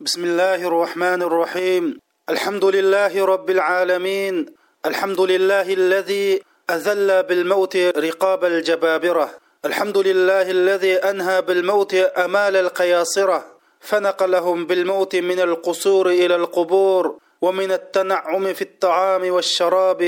بسم الله الرحمن الرحيم الحمد لله رب العالمين الحمد لله الذي أذل بالموت رقاب الجبابرة الحمد لله الذي أنهى بالموت أمال القياصرة فنقلهم بالموت من القصور إلى القبور ومن التنعم في الطعام والشراب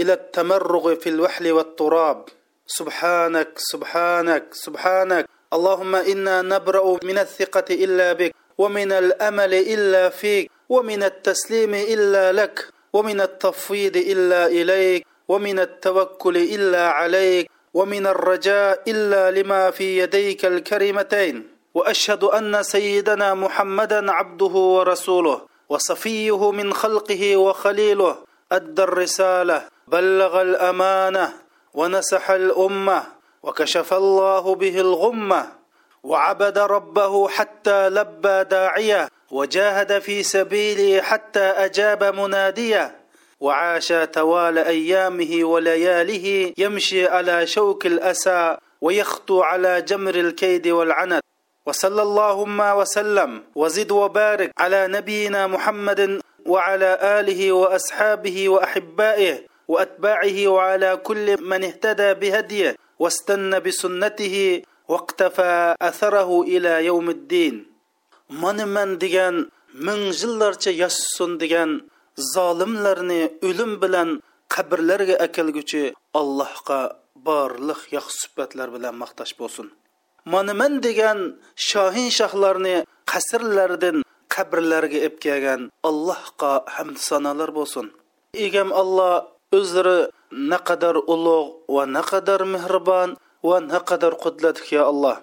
إلى التمرغ في الوحل والتراب سبحانك سبحانك سبحانك اللهم إنا نبرأ من الثقة إلا بك ومن الأمل إلا فيك ومن التسليم إلا لك ومن التفويض إلا إليك ومن التوكل إلا عليك ومن الرجاء إلا لما في يديك الكريمتين. وأشهد أن سيدنا محمدا عبده ورسوله وصفيه من خلقه وخليله أدى الرسالة بلغ الأمانة ونسح الأمة وكشف الله به الغمة. وعبد ربه حتى لبى داعيه وجاهد في سبيله حتى أجاب مناديه وعاش توال أيامه ولياله يمشي على شوك الأسى ويخطو على جمر الكيد والعنت. وصلى اللهم وسلم وزد وبارك على نبينا محمد وعلى آله وأصحابه وأحبائه وأتباعه وعلى كل من اهتدى بهديه واستنى بسنته vaqtafa asarahu ila yawmiddin mani man degan ming yillarcha yassun degan zolimlarni o'lim bilan qabrlarga akelguchi allohga borliq yaxshi suhbatlar bilan maqtash bo'lsin mani man degan shohin shohlarni qasrlardan qabrlarga ib kelgan allohga hamd sanolar bo'lsin egam alloh o'zlari naqadar ulug' va naqadar mehribon va naqadar qudratli ya alloh.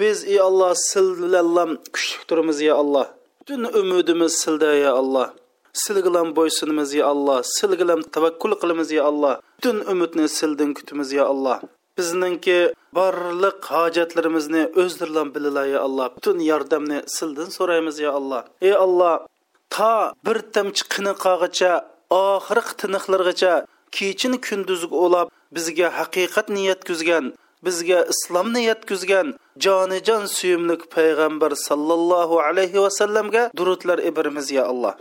Biz ey alloh sillallam kuchlik turimiz ya alloh. Butun umidimiz silda ya alloh. Silgilam bo'ysunimiz ya alloh. Silgilam tavakkul qilimiz ya alloh. Butun umidni sildin kutimiz ya alloh. Bizningki barliq hojatlarimizni o'zdirlan bilila ya alloh. Butun yordamni sildin so'raymiz ya alloh. Ey alloh to bir tamchi qiniqog'icha oxirgi tiniqlargacha kechin kunduzgi ulab bizga haqiqat niyat kuzgan bizga islomni yetkizgan jonijon suyimlik payg'ambar sallallohu alayhi vasallamga durudlar ibrimiz ya alloh.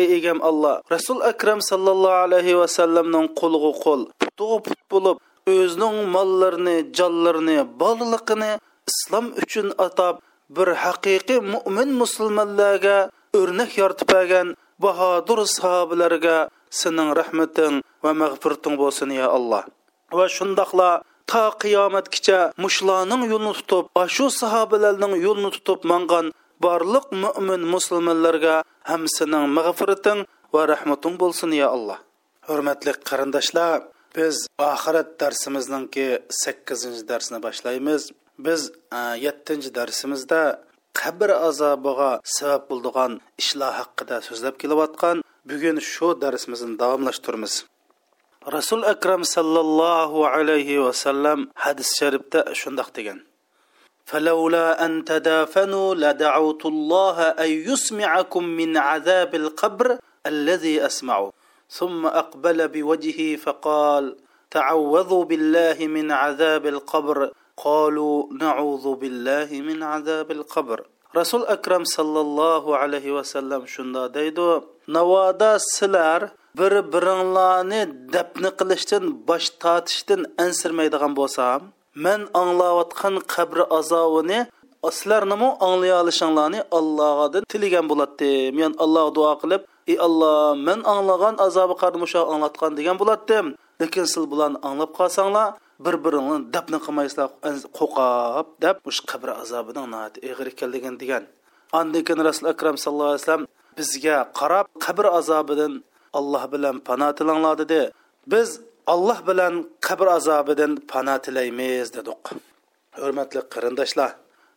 Ey egam alloh rasul akram sallallohu alayhi vasallamning qo'lg'u qo'l putug'i put bo'lib o'zining mollarini jonlarini borliqini islom uchun atab bir haqiqiy mo'min musulmonlarga o'rnak yoritib bergan bahodir sahobalarga sening rahmating va mag'firating bo'lsin ya alloh. Va shundoqla to qiyomatgacha mushlarning yo'lini tutib shu sahobalarning yo'lini tutib mangan barliq mo'min musulmonlarga ham sening mag'firating va rahmating bo'lsin ya alloh hurmatli qarindoshlar biz oxirat darsimizningki sakkizinchi darsni boshlaymiz. Biz yettinchi darsimizda qabr azobiga sabab bo'ladigan ishlar haqida so'zlab kelayotgan bugun shu darsimizni davomlashtiramiz. rasul akram sallallohu alayhi vasallam hadis sharifda shundoq degan فلولا أن تدافنوا لدعوت الله أن يسمعكم من عذاب القبر الذي أسمعه. ثم أقبل بوجهه فقال تعوذوا بالله من عذاب القبر. قالوا نعوذ بالله من عذاب القبر. رسول أكرم صلى الله عليه وسلم شندا ديدو نوادا سلار bir biringlarni dafni qilishdan bosh tortishdan ansirmaydigan bo'lsam man anglayotgan qabri azobini sizlarnimi anglay olishinglarni allohdan tilagan bo'lardim men allohga duo qilib ey alloh man anglagan azobi qarmusha anglatgan degan bo'lardim lekin siz bularni anglab qolsanglar bir biringni dafni qilmaysizlar qo'qab deb mush qabr azobining ig'ir ekanligin degan. Andan keyin rasul akram sallallohu alayhi vasallam bizga qarab qabr azobidan alloh bilan pano tilanglar dedi biz alloh bilan qabr azobidan pano tilaymiz dedik hurmatli qarindoshlar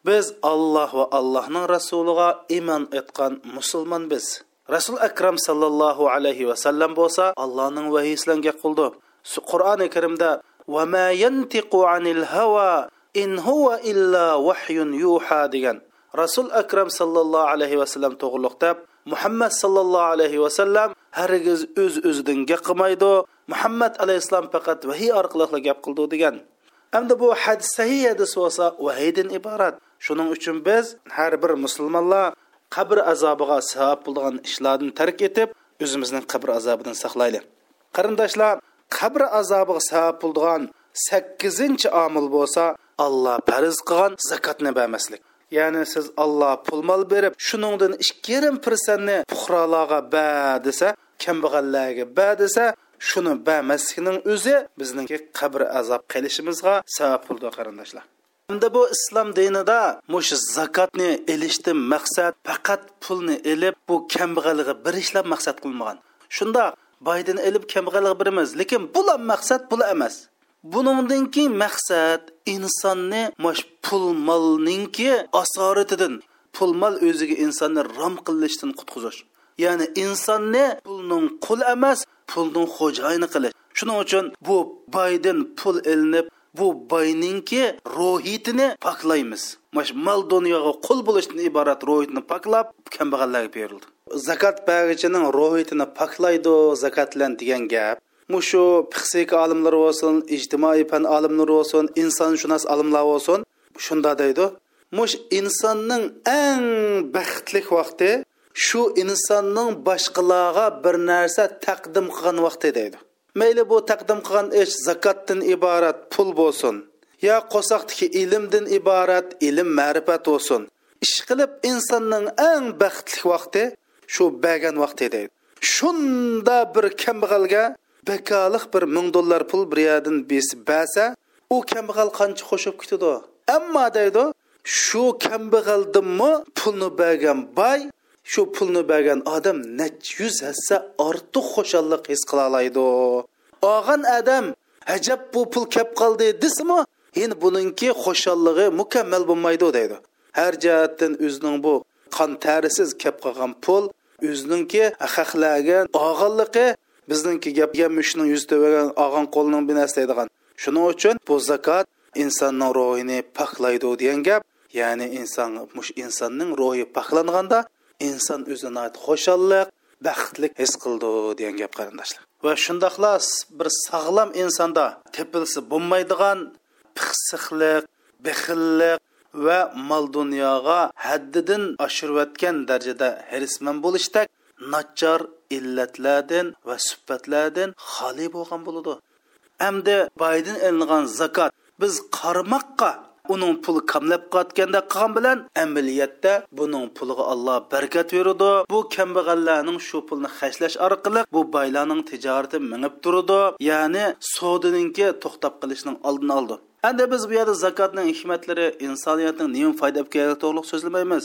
biz alloh va allohning rasuliga iymon etgan musulmon biz rasul akram sallallohu alayhi vasallam bo'lsa allohning vahiysilan gap qildi qur'oni karimda وما ينطق عن الهوى إن هو إلا وحي يوحى degan rasul akram sallallohu alayhi vasallam to'g'riliq deb muhammad sallallohu alayhi vasallam hargiz o'z o'zidan gap qilmaydi. Muhammad alayhissalom faqat vahiy orqali gap qildi degan. Endi bu hadis sahih hadis bo'lsa vahiydan iborat. Shuning uchun biz har bir musulmonlar qabr azobiga sabab bo'lgan ishlardan tark etib o'zimizni qabr azobidan saqlaylik. Qarindoshlar qabr azobiga sabab bo'lgan sakkizinchi omil bo'lsa alloh farz qilgan zakotni bermaslik. Ya'ni siz alloh pul mol berib shuningdan ikki yarim persentni fuqarolarga ba desa kambag'allarga ba desa shuni bermaslikning o'zi bizningki qabr azob qilishimizga sabab bo'ldi qarindoshlar Endi bu islom dinida mush zakotni elishdan maqsad faqat pulni elib bu kambag'alga bir ishlab maqsad qilmagan. Shunda boydan elib kambag'alga birimiz, lekin bular maqsad bular emas. Buningdan keyin maqsad insonni mash pul molninki asoratidan pul mol o'ziga insonni rom qilishdan qutqizish. Ya'ni insonni pulning qul emas, pulning xo'jayini qilish. Shuning uchun bu boydan pul elinib bu boyninki ro'hitini poklaymiz mash mol dunyoga qul bo'lishdan iborat ro'hitni poklab kambag'allarga berildi zakat bag'ichining ro'hitini poklaydi zakatlan bilan degan gap mushu psixika olimlari bo'lsin ijtimoiy fan olimlari bo'lsin insonshunos olimlar bo'lsin shunda deydi mush insonning eng baxtli vaqti shu insonning boshqalarga bir narsa taqdim qilgan vaqti deydi mayli bu taqdim qilgan ish zakotdan iborat pul bo'lsin yo qo'soqdagi ilmdan iborat ilm ma'rifat bo'lsin ish insonning eng baxtli vaqti shu bergan vaqti deydi shunda bir kambag'alga bekalik bir ming dollar pul bir yerdan besib bersa u kambag'al qancha qo'shib kutadi ammo deydi shu kambag'aldimmi pulni bergan boy shu pulni bergan odam nech yuz hassa ortiq xushallik his qila oladi olgan odam ajab bu pul kep qoldi desimi? Endi buninki xushallig'i mukammal bo'lmaydi deydi. Har jihatdan o'zining bu qon tarisiz kep qolgan pul o'zininki haqlarga olganligi bizningki gapga mushning yuz tubagan olgan qo'lning binasi deydigan shuning uchun bu zakot insonning ruhini poklaydi degan gap ya'ni inson mush insonning ruhi poklanganda inson o'zini xushalliq baxtlik his qildi degan gap qarindoshlar. Va shundoqla bir sog'lom insonda tepilsa bo'lmaydigan pixsiqlik bexillik va mol dunyoga haddidan oshirayotgan darajada hirisman bo'lishdak nachar illatlardan va sifatlardan xoli bo'lgan bo'ladi. Hamda boydan ilingan zakot biz qarmoqqa uning puli kamlab qotganda qilgan bilan amaliyotda buning puliga alloh barkat beradi. Bu kambag'allarning shu pulni hashlash orqali bu boylarning tijorati minib turadi ya'ni sodininki to'xtab qilishning oldini oldi. Endi biz bu yerda zakotning hikmatlari insoniyatning nima foyda keladi to'liq so'zlamaymiz.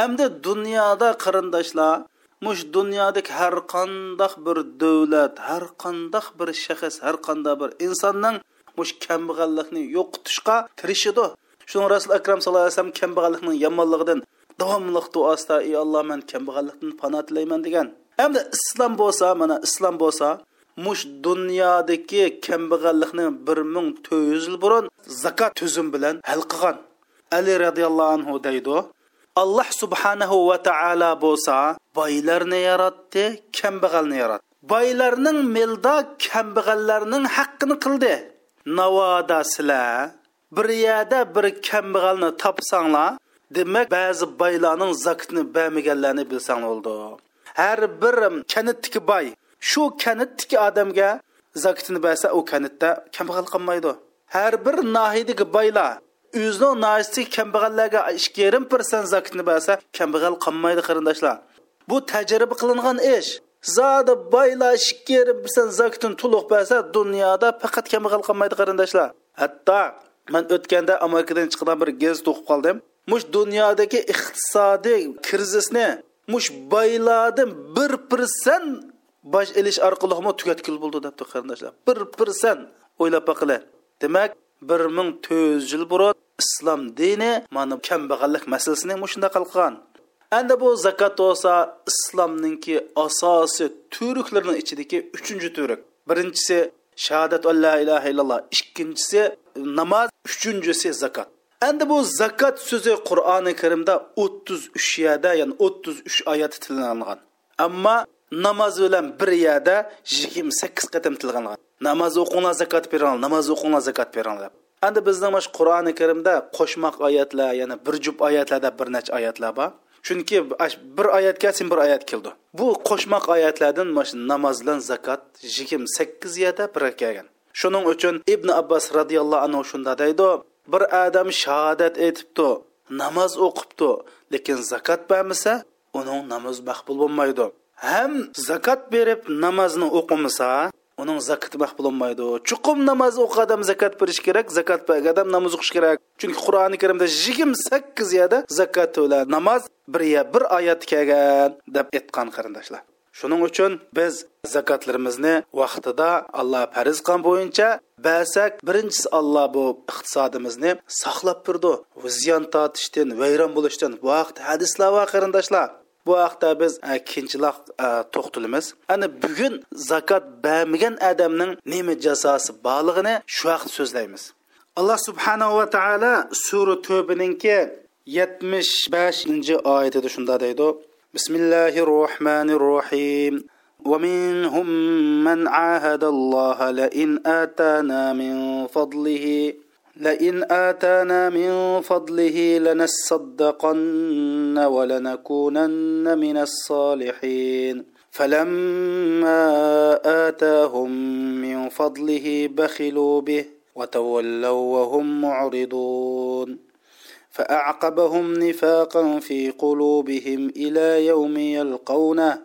Hamda dunyoda qarindoshlar mush dunyodagi har qandoq bir davlat har qandoq bir shaxs har qandoq bir insonning mush kambag'allikni yo'qotishga tirishidi shuning rasul akram sallallohu alayhi vasallam kambag'allikning yomonligidan davomli duosida ey alloh man kambag'allikdan pano tilayman degan. Hamda islom bo'lsa mana islom bo'lsa mush dunyodagi kambag'allikni bir ming to'rt yuz yil burun zakot tuzum bilan hal qilgan. Ali roziyallohu anhu deydi alloh subhanahu va taolo bo'lsa boylarni yaratdi kambag'alni yaratdi. Boylarning milda kambag'allarning haqqini qildi. Navoda sizlar bir yerda bir kambag'alni topsanglar demak ba'zi boylarning zakotni bermaganlarni bilsang bo'ldi. Har bir kanitdiki boy shu kanitdiki odamga zakotini bersa u kanitda kambag'al qolmaydi har bir nohidagi boylar o'zining nohidagi kambag'allarga ikki yarim persent zakitni bersa kambag'al qolmaydi qarindoshlar. Bu tajriba qilingan ish. Zodi boylar ikki yarim persent zakitini to'liq bersa dunyoda faqat kambag'al qolmaydi qarindoshlar. Hatto man o'tganda amerikadan chiqqan bir gazet o'qib qoldim. Mush dunyodagi iqtisodiy krizisni mush boylardan bir persent bosh ilish orqali tugatkil bo'ldi debdi qarindoshlar. Bir persent o'ylab baqila demak bir ming to'rt yuz yil burun islom dini mana kambag'allik masalasini mushunda qilgan endi bu zakot bo'lsa islomninki asosiy turuklarning ichidagi uchinchi turuk. Birinchisi shahodat la ilaha illalloh ikkinchisi namoz uchinchisi zakot endi bu zakot so'zi qur'oni karimda o'ttiz uch yerda ya'ni o'ttiz uch oyat tilangan ammo namoz bilan bir yerda yigirma sakkiz qatam tilgangan namoz o'qinglar zakot beringlar namoz o'qinglar zakot beringlar endi bizning mana shu qur'oni karimda qo'shmoq oyatlar yana bir jup oyatlarda bir necha oyatlar bor. Chunki bir oyat kelsin bir oyat keldi. Bu qo'shmoq oyatlardan mana shu namoz bilan zakot yigirma sakkiz yerda bir kelgan. Shuning uchun ibn abbos roziyallohu anhu shunda deydi bir odam shahodat aytibdi namoz o'qibdi lekin zakot bermasa uning namoz maqbul bo'lmaydi. Ham zakot berib namozni o'qimasa uning zakati maqbul bo'lmaydi. Chuqum namoz o'qi odam zakot berish kerak zakot bergan odam namoz o'qish kerak. Chunki qur'oni karimda yigirma sakkiz yerda zakot bilan namoz bir ya bir oyat kelgan deb aytgan qarindoshlar. Shuning uchun biz zakotlarimizni vaqtida alloh farz qilgan bo'yicha basak birinchisi alloh bu iqtisodimizni saqlab turdi. Ziyon tortishdan vayron bo'lishdan bu vaqt hadislar va qarindoshlar. bu haqda biz keyinchiroq to'xtalamiz ana bugun zakot bermagan odamning nima jazosi borlig'ini shu vaqt so'zlaymiz alloh subhanava va taolo sura to'bininki yetmish beshinchi oyatida shunda deydi bismillahi rohmanir rohim ومنهم من عاهد الله لئن آتانا من فضله لئن آتانا من فضله لنصدقن ولنكونن من الصالحين. فلما آتاهم من فضله بخلوا به وتولوا وهم معرضون. فأعقبهم نفاقا في قلوبهم إلى يوم يلقونه.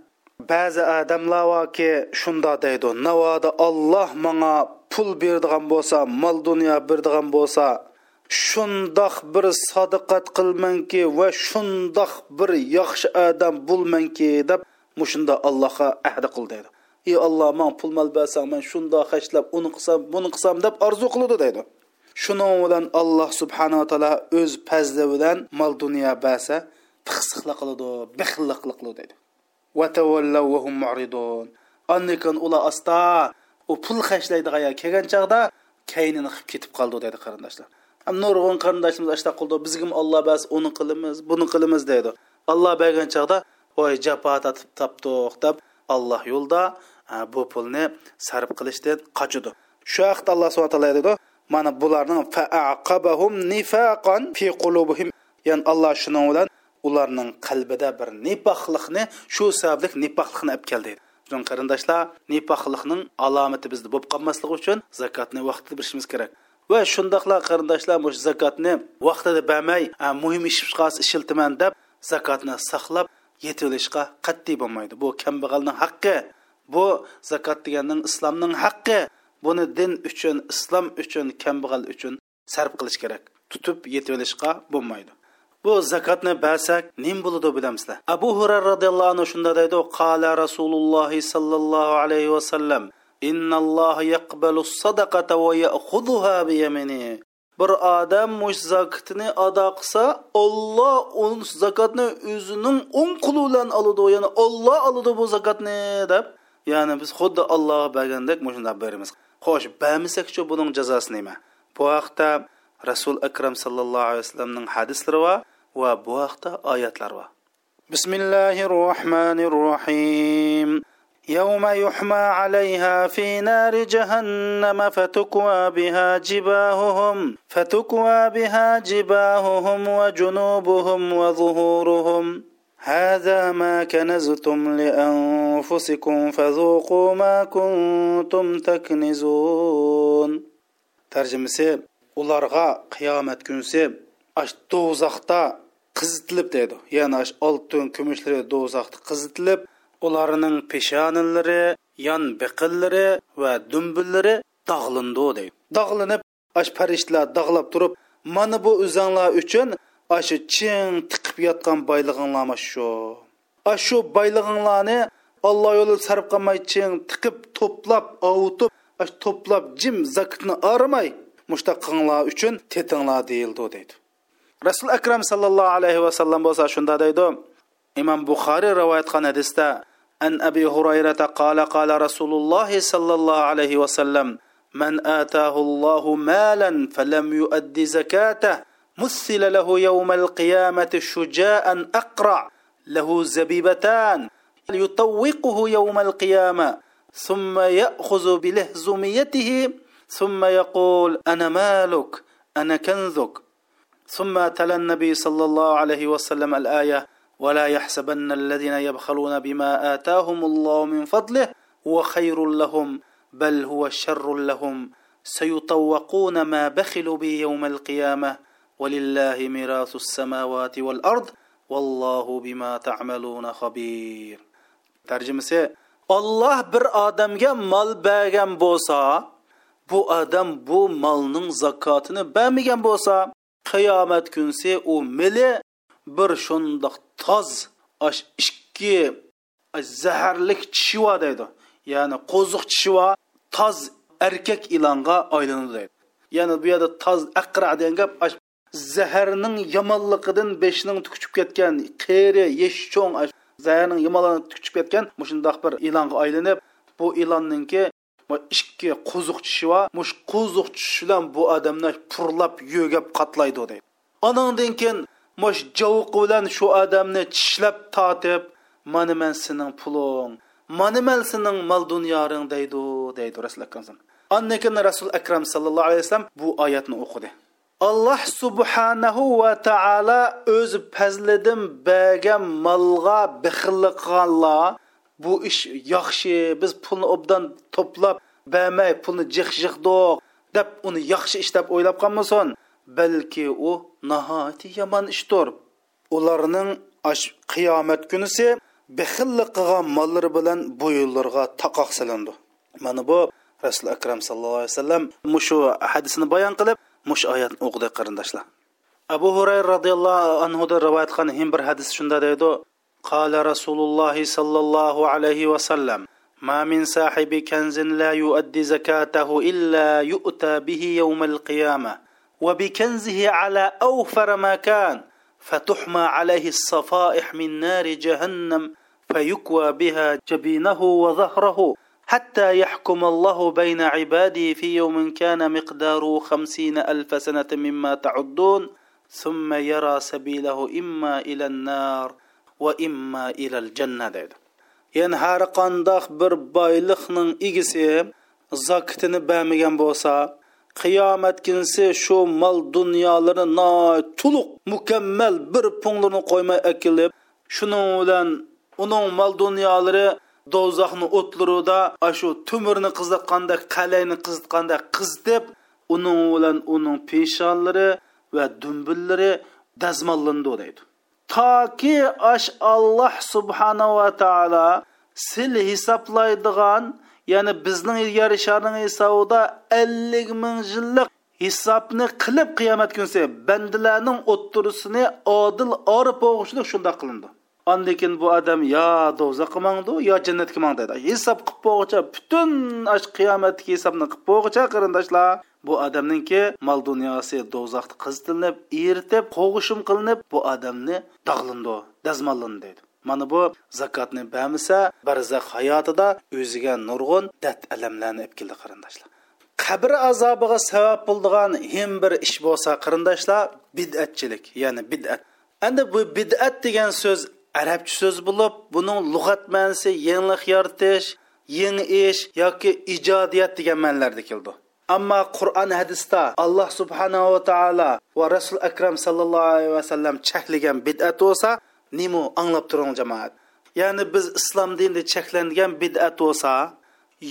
بعض آدم لاواكي شندا ديدو نواد الله منا pul beradigan bo'lsa mol dunyo beradigan bo'lsa shundoq bir sodiqat qilmanki va shundoq bir yaxshi odam bo'lmanki deb mushunda allohga ahdi qil deydi. Ey alloh man pul mol bersang man shundoq hashlab uni qilsam buni qilsam deb orzu qiladi deydi. Shuning bilan alloh subhanava taolo o'z fazli bilan mol dunyo bersa pixsiqlik qiladi bixillik qiladi deydi. Andikan ular asta u pul xashlaydigan yer kelgan chog'da kaynini qilib ketib qoldi dedi qarindoshlar. Nurg'un qarindoshimiz ashta qildi bizgim olloh bas uni qilamiz buni qilamiz deydi olloh bergan chog'da voy jafo tatib topdiq deb alloh yo'lda bu pulni sarf qilishdan qochidi shu vaqtda alloh subhana taolo deydi mana bularning faaqabahum nifaqan fi qulubihim. Ya'ni alloh shuning bilan ularning qalbida bir nifoqlikni shu sababli nifoqlikni olib keldi. Jon qarindoshlar, nifoqlikning alomati bizda bo'lib qolmasligi uchun zakotni vaqtida berishimiz kerak. Va shundoqla qarindoshlar, mush zakotni vaqtida bermay, muhim ish ishiltiman deb zakotni saqlab yetilishga qat'iy bo'lmaydi. Bu kambag'alning haqqi. Bu zakot deganning islomning haqqi. Buni din uchun, islom uchun, kambag'al uchun sarf qilish kerak. Tutib yetilishga bo'lmaydi. Bu zakotni bersak nim bo'ladi bilamizlar abu hurayra roziyallohu anhu shunda deydi qala rasululloh sollallohu alayhi vasallam innalloha yaqbalu sadaqata va ya'khudhuha bi yaminihi bir odam mush zakotini ado qilsa olloh u zakotni o'zining o'ng qo'li bilan oladi ya'ni olloh oladi bu zakotni deb ya'ni biz xuddi allohga bergandek shunday beramiz. Xo'sh bermasakchi buning jazosi nima bu haqda rasul akram sallallohu alayhi vasallamning hadislari va bu haqda oyatlar bor bismillahi rohmanir rohim يوم يحمى عليها في نار جهنم فتكوى بها جباههم فتكوى بها جباههم وجنوبهم وظهورهم. هذا ما كنزتم لأنفسكم فذوقوا ما كنتم تكنزون. ترجمة ularga qiyomat kunsi ash do'zaxda qizitilib deydi ya'ni oltin kumushlari do'zaxda qizitilib ularning peshonalari yon biqillari va dumbillari dog'lindi deydi dog'linib ash farishtalar dog'lab turib mana bu o'zanglar uchun ashu ching tiqib yotgan boylig'inglar shu shu boylig'inglarni olloh yo'lida sarf qilmay tiqib to'plab ovutib to'plab jim zakitni aramay mushtaq qilinglar uchun tetinglar deyildi deydi rasul akram sallallohu alayhi vasallam bo'lsa shunda deydi imom buxoriy rivoyat qilgan hadisda an abi hurayrata qala qala rasululloh sallallohu alayhi vasallam من آتاه الله مالا فلم يؤد زكاته مثل له يوم القيامة شجاء أقرع له زبيبتان يطوقه يوم القيامة ثم يأخذ بلهزميته ثم يقول أنا مالك أنا كنزك ثم تلا النبي صلى الله عليه وسلم الآية ولا يحسبن الذين يبخلون بما آتاهم الله من فضله هو خير لهم بل هو شر لهم. سيطوقون ما بخلوا به يوم القيامة ولله ميراث السماوات والأرض والله بما تعملون خبير. ترجمة الله bir odamga mol bergan bo'lsa bu odam bu molning zakotini bermagan bo'lsa qiyomat kunsi u mili bir shundoq toz ash ikki zaharlik tishiva deydi. Ya'ni qo'ziq tishiva toz erkak ilonga aylanadi deydi. Ya'ni bu yerda toz aqra degan gap zaharning yomonligidan beshning tukchib ketgan qeri yesh cho'ng zaharning yomonligini tukchib ketgan mushundoq bir ilonga aylanib bu ilonninki ikki qo'ziq tishi va mush qo'ziq tishi bilan bu odamni purlab yo'gab qatlaydi deydi anandan keyin mush javuqi bilan shu odamni tishlab tortib mana man sening puling mana man sening mol dunyoring deydi deydi rasul akram andan keyin rasul akram sallallohu alayhi vasallam bu oyatni o'qidi alloh subhanahu va taolo o'z bu ish yaxshi biz pulni obdan to'plab bermay pulni jiq jiqdoq deb uni yaxshi ish deb o'ylab qolmasin balki u nihoyatda yomon ishdir ularning qiyomat kunisi bixillik qilgan mollari bilan bu yo'llarga taqoq silindi mana bu rasul akram sallallohu alayhi vasallam mushu hadisini bayon qilib mush oyatni o'qidi qarindoshlar. Abu hurayra roziyallohu anhudan rivoyat qilgan bir hadis shunda deydi. قال رسول الله صلى الله عليه وسلم ما من صاحب كنز لا يؤدي زكاته إلا يؤتى به يوم القيامة وبكنزه على أوفر ما كان فتحمى عليه الصفائح من نار جهنم فيكوى بها جبينه وظهره حتى يحكم الله بين عباده في يوم كان مقداره خمسين ألف سنة مما تعدون ثم يرى سبيله إما إلى النار. va imma ilal janna deydi. Ya'ni har qandoq bir boylikning egisi zakitini bermagan bo'lsa qiyomat kunsi shu mol dunyolarni to'liq mukammal bir punglarni qo'ymay akilib shuning bilan uning mol dunyolari do'zaxni o'tlarida shu tumirni qizitqandak qalayni qizitqandak qizitib uning bilan uning peshonlari va dumbillari dazmollandi deydi. Toki ash alloh subhanava taolo sil hisoblaydigan ya'ni bizning ilgari sharning hisobida ellik ming yillik hisobni qilib qiyomat kunsi bandalarning o'ttirisini odil orib o'g'ishlik shundoq qilindi. Ondan bu odam yo do'zaxga mangdi yo jannatga mangdi dedi. Hisob qilib bo'g'icha butun ash qiyomatdagi hisobni qilib bo'g'icha qarindoshlar bu odamninki mol dunyosi do'zaxda qizitilib, eritib, qo'g'ishim qilinib, bu odamni dog'lindi, dazmollandi dedi. Mana bu zakotni bamisa barzaq hayotida o'ziga nurg'un dat alamlarni olib keldi qarindoshlar. qabr azobiga sabab bo'ldigan him bir ish bo'lsa qarindoshlar bid'atchilik ya'ni bid'at endi bu bid'at degan so'z arabcha so'z bo'lib buning lug'at ma'nosi yangilik yaratish yangi ish yoki ijodiyat degan ma'nolarda keldi. Ammo qur'on hadisda alloh subhanava taolo va rasul akram sallallohu alayhi vasallam chaklagan bid'at bo'lsa nima anglab turing jamoat? Ya'ni biz islom dinida cheklangan bid'at bo'lsa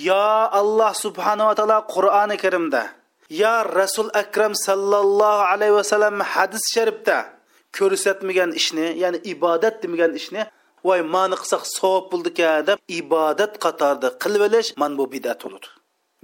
yo alloh subhanava taolo qur'oni karimda yo rasul akram sallallohu alayhi vasallam hadis sharifda ko'rsatmagan ishni ya'ni ibodat demagan ishni voy mani qilsak savob bo'ldika deb ibodat qatorida qilib olish man bu bidat bo'ladi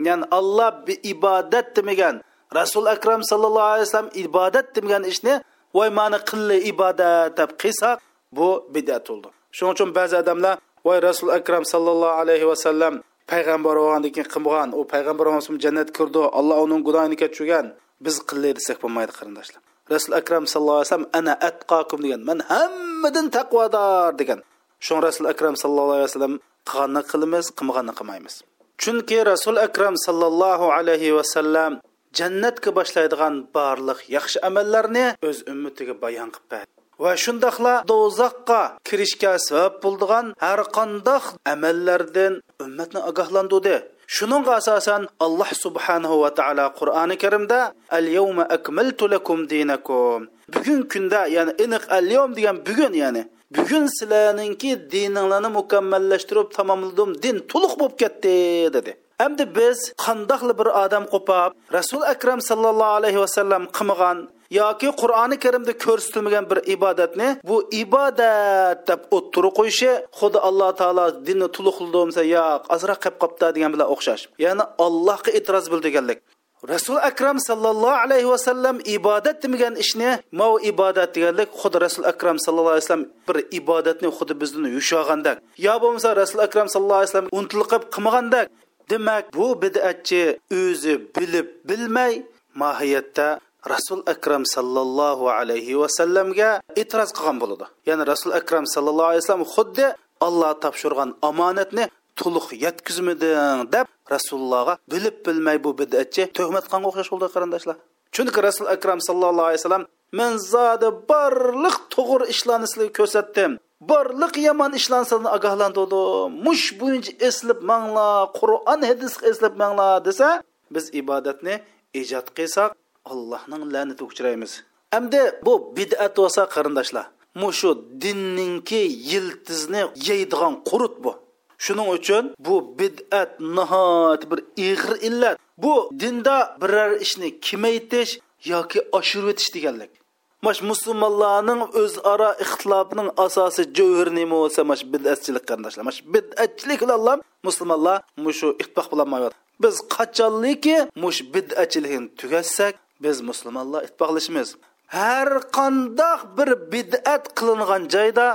ya'ni alloh ibodat demagan rasul akram sallallohu alayhi vasallam ibodat demagan ishni voy mani qilli ibodat deb qilsak bu bidat bo'ldi shuning uchun ba'zi odamlar voy rasul akram sallallohu alayhi vasallam payg'ambar bo'lgandan keyin qilmagan u payg'ambar jannat ko'rdi alloh uning gunohini kechirgan biz qilli desak bo'lmaydi qarindoshlar. Rasul akram sallallohu alayhi vasallam ana atqokum degan. Man hammadan taqvodor degan. Shu rasul akram sallallohu alayhi vasallam qilganni qilamiz qilmaganni qilmaymiz. Chunki rasul akram sallallohu alayhi vasallam jannatga boshlaydigan barliq yaxshi amallarni o'z ummatiga bayon qilib berdi. Va shundoqla do'zaxqa kirishga sabab bo'ldigan har qandoq amallardan ummatni ogohlantirdi. Shuningga asosan alloh subhanahu va taolo qur'oni karimda al yawma akmaltu lakum dinakum bugun kunda ya'ni iniq al yawm degan bugun ya'ni bugun sizlarninki dininglarni mukammallashtirib tamomladim din to'liq bo'lib ketdi dedi. Endi biz qandoqli bir odam qo'pab rasul akram sallallohu alayhi vasallam qilmagan yoki qur'oni karimda ko'rsatilmagan bir ibodatni bu ibodat deb o'ttiri qo'yishi xuddi alloh taolo dinni to'liqladi yo'q ozroq qilib qolibdi degan bilan o'xshash. Ya'ni allohga e'tiroz bildirganlik. Rasul akram sallallohu alayhi vasallam ibodat demagan ishni mau ibodat deganlik xuddi rasul akram sallallohu alayhi vasallam bir ibodatni xuddi bizdan yushag'andak yo bo'lmasa rasul akram sallallohu alayhi vasallam unutilib qilmagandak. Demak bu bid'atchi o'zi bilib bilmay mohiyatda rasul akram sallallohu alayhi vasallamga e'tiroz qilgan bo'ladi. Ya'ni rasul akram sallallohu alayhi vasallam xuddi olloh topshirgan omonatni to'liq yetkazmading deb rasulullohga bilib bilmay bu bid'atchi tuhmat qilganga o'xshash bo'ldi qarindoshlar. Chunki rasul akram sallallohu alayhi vasallam men zodi barliq to'g'ri ishlarni sizlarga ko'rsatdim. Barliq yomon ishlarni sizlarni ogohlantirdim. Mush bo'yicha eslab manglar qur'on hadis eslab manglar desa biz ibodatni ijod qilsak allohning la'natiga uchraymiz. Hamda bu bid'at bo'lsa qarindoshlar mushu dinninki yiltizni yeydigan qurut bu. Shuning uchun bu bid'at nihoyat bir ig'ir illat. Bu dinda biror ishni kemaytish yoki oshirib o'tish deganlik. Mash musulmonlarning o'zaro ixtilofining asosi javhir nima bo'lsa mash bid'atchilik qarindoshlar. Mash bid'atchilik bilan musulmonlar mushu ittifoq bo'lolmayapti biz qachonliki mush bid'atchilikni tugatsak biz musulmonlar ittifoqlashamiz har qandoq bir bid'at qilingan joyda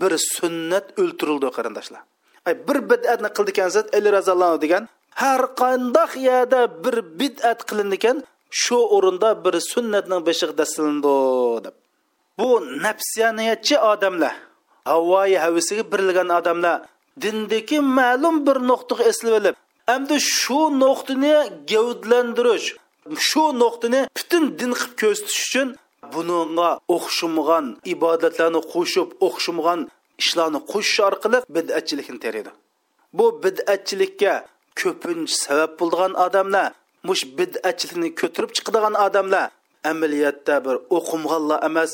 bir sunnat o'ltirildi qarindoshlar. Ay bir bid'atni qildi ekansiz ali roziyallohu degan har qandoq yerda bir bid'at qilindi ekan shu o'rinda bir sunnatning beshig'i dastilindi deb. Bu nafsiyaniyatchi odamlar havoyi havisiga birilgan odamlar dindagi ma'lum bir nuqtaga eslib olib endi shu nuqtani gavdlantirish shu nuqtani butun din qilib ko'rsatish uchun buningga o'xshamagan ibodatlarni qo'shib o'xshamagan ishlarni qo'shish orqali bid'atchilikni teridi bu bid'atchilikka ko'pincha sabab bo'lgan odamlar mush bid'atchilikni ko'tarib chiqadigan odamlar amaliyotda bir o'qimg'anlar emas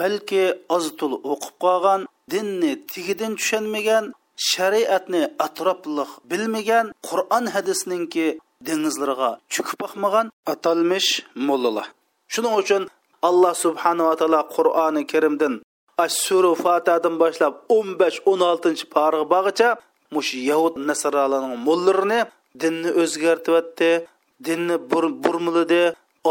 balki ozitul o'qib qolgan dinni tigidan tushunmagan shariatni atrofliq bilmagan qur'on hadisninki dengizlarga chukib boqmagan atalmish mollalar. Shuning uchun alloh subhanava taolo qur'oni karimdan ashsuru fatadan boshlab 15-16 parig'i bog'icha mush yahud nasaralarning mollarini dinni o'zgartiryapti dinni burmiladi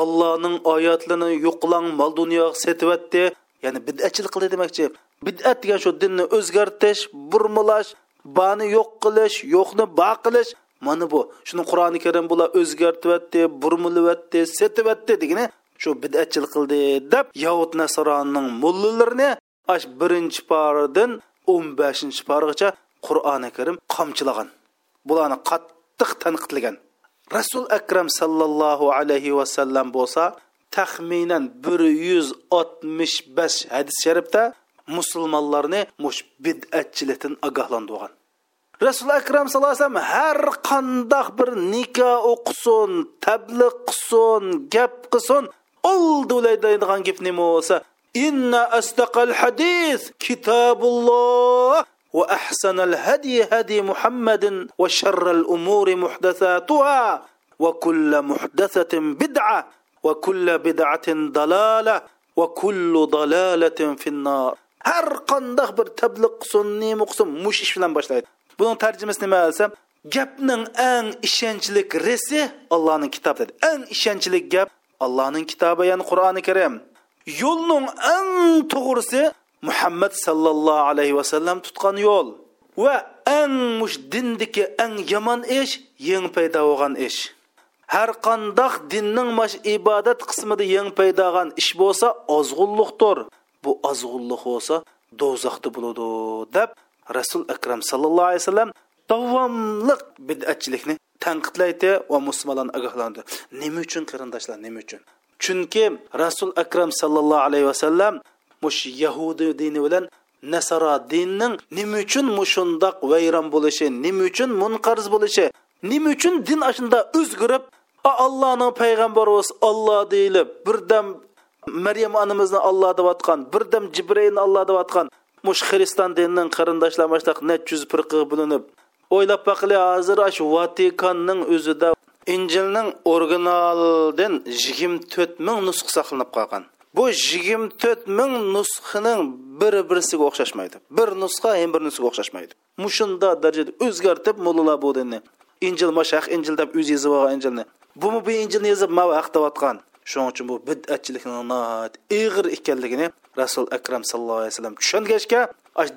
allohning oyatlarini yo'qlang mol dunyoga setyapti ya'ni bid'atchilik qildi demoqchi. Bid'at degan shu dinni o'zgartish burmilash bani yo'q qilish yo'qni ba qilish mana bu shuni qur'oni karim bular o'zgartiryapti burmilyapti setyapti degani shu bid'atchilik qildi deb yahud nasronning mullalarini ash birinchi paridan o'n beshinchi parigacha qur'oni karim qamchilagan bularni qattiq tanqidlagan. Rasul akram sallallohu alayhi vasallam bo'lsa taxminan bir yuz oltmish besh hadis sharifda musulmonlarni mush bid'atchilikdan ogohlantirgan. Rasul akram sallallohu alayhi vasallam har qandoq bir nikoh o'qisin tabliq qilsin gap qilsin oldi o'laydigan gap nima bo'lsa inna astaqal hadis kitobulloh وأحسن الهدي هدي محمد وشر الأمور محدثاتها وكل محدثة بدعة وكل بدعة ضلالة وكل ضلالة في النار har qandoq bir tabliq qilsin nima qilsin mush ish bilan boshlaydi buning tarjimasi nima desam gapning eng ishonchli resi allohning kitobi dedi eng ishonchli gap allohning kitobi ya'ni qur'oni karim. Yo'lning eng to'g'risi muhammad sallallohu alayhi vasallam tutgan yo'l va eng mush dindiki eng yomon ish yeng paydo bo'lgan ish. Har qandoq dinning mash ibodat qismida yeng paydo bo'lgan ish bo'lsa ozg'unliqdir bu ozg'unliq bo'lsa do'zaxda bo'ladi deb rasul akram sallallohu alayhi vasallam davomliq bid'atchilikni tanqidlaydi va musulmonlarni ogohlantirdi. Nima uchun qarindoshlar nima uchun? Chunki rasul akram sallallohu alayhi vasallam mush yahudi dini bilan nasara dinning nima uchun mushundoq vayron bo'lishi nima uchun munqarz bo'lishi nima uchun din ashunda o'zgarib allohning payg'ambari bo'lsa olloh deyilib birdam maryam onamizni olloh deyotgan birdam jibrilni olloh deyotgan mush xristian dinining qarindoshlar mashtaq net yuz firqaga bo'linib o'ylab baqili hozir shu vatikanning o'zida injilning originaldan yigirma to'rt ming nusxa saqlanib qolgan bu yigirma to'rt ming nusxaning bir birisiga o'xshashmaydi bir nusxa ham bir nusxaga o'xshashmaydi mushunda darajada o'zgartib mullalar bu dinni injil deb o'zi yozib olgan injilni bumi bu injilni haqdayotgan shuning uchun bu bid'atchilikning ig'ir ekanligini rasul akram sallallohu alayhi vasallam tushungachga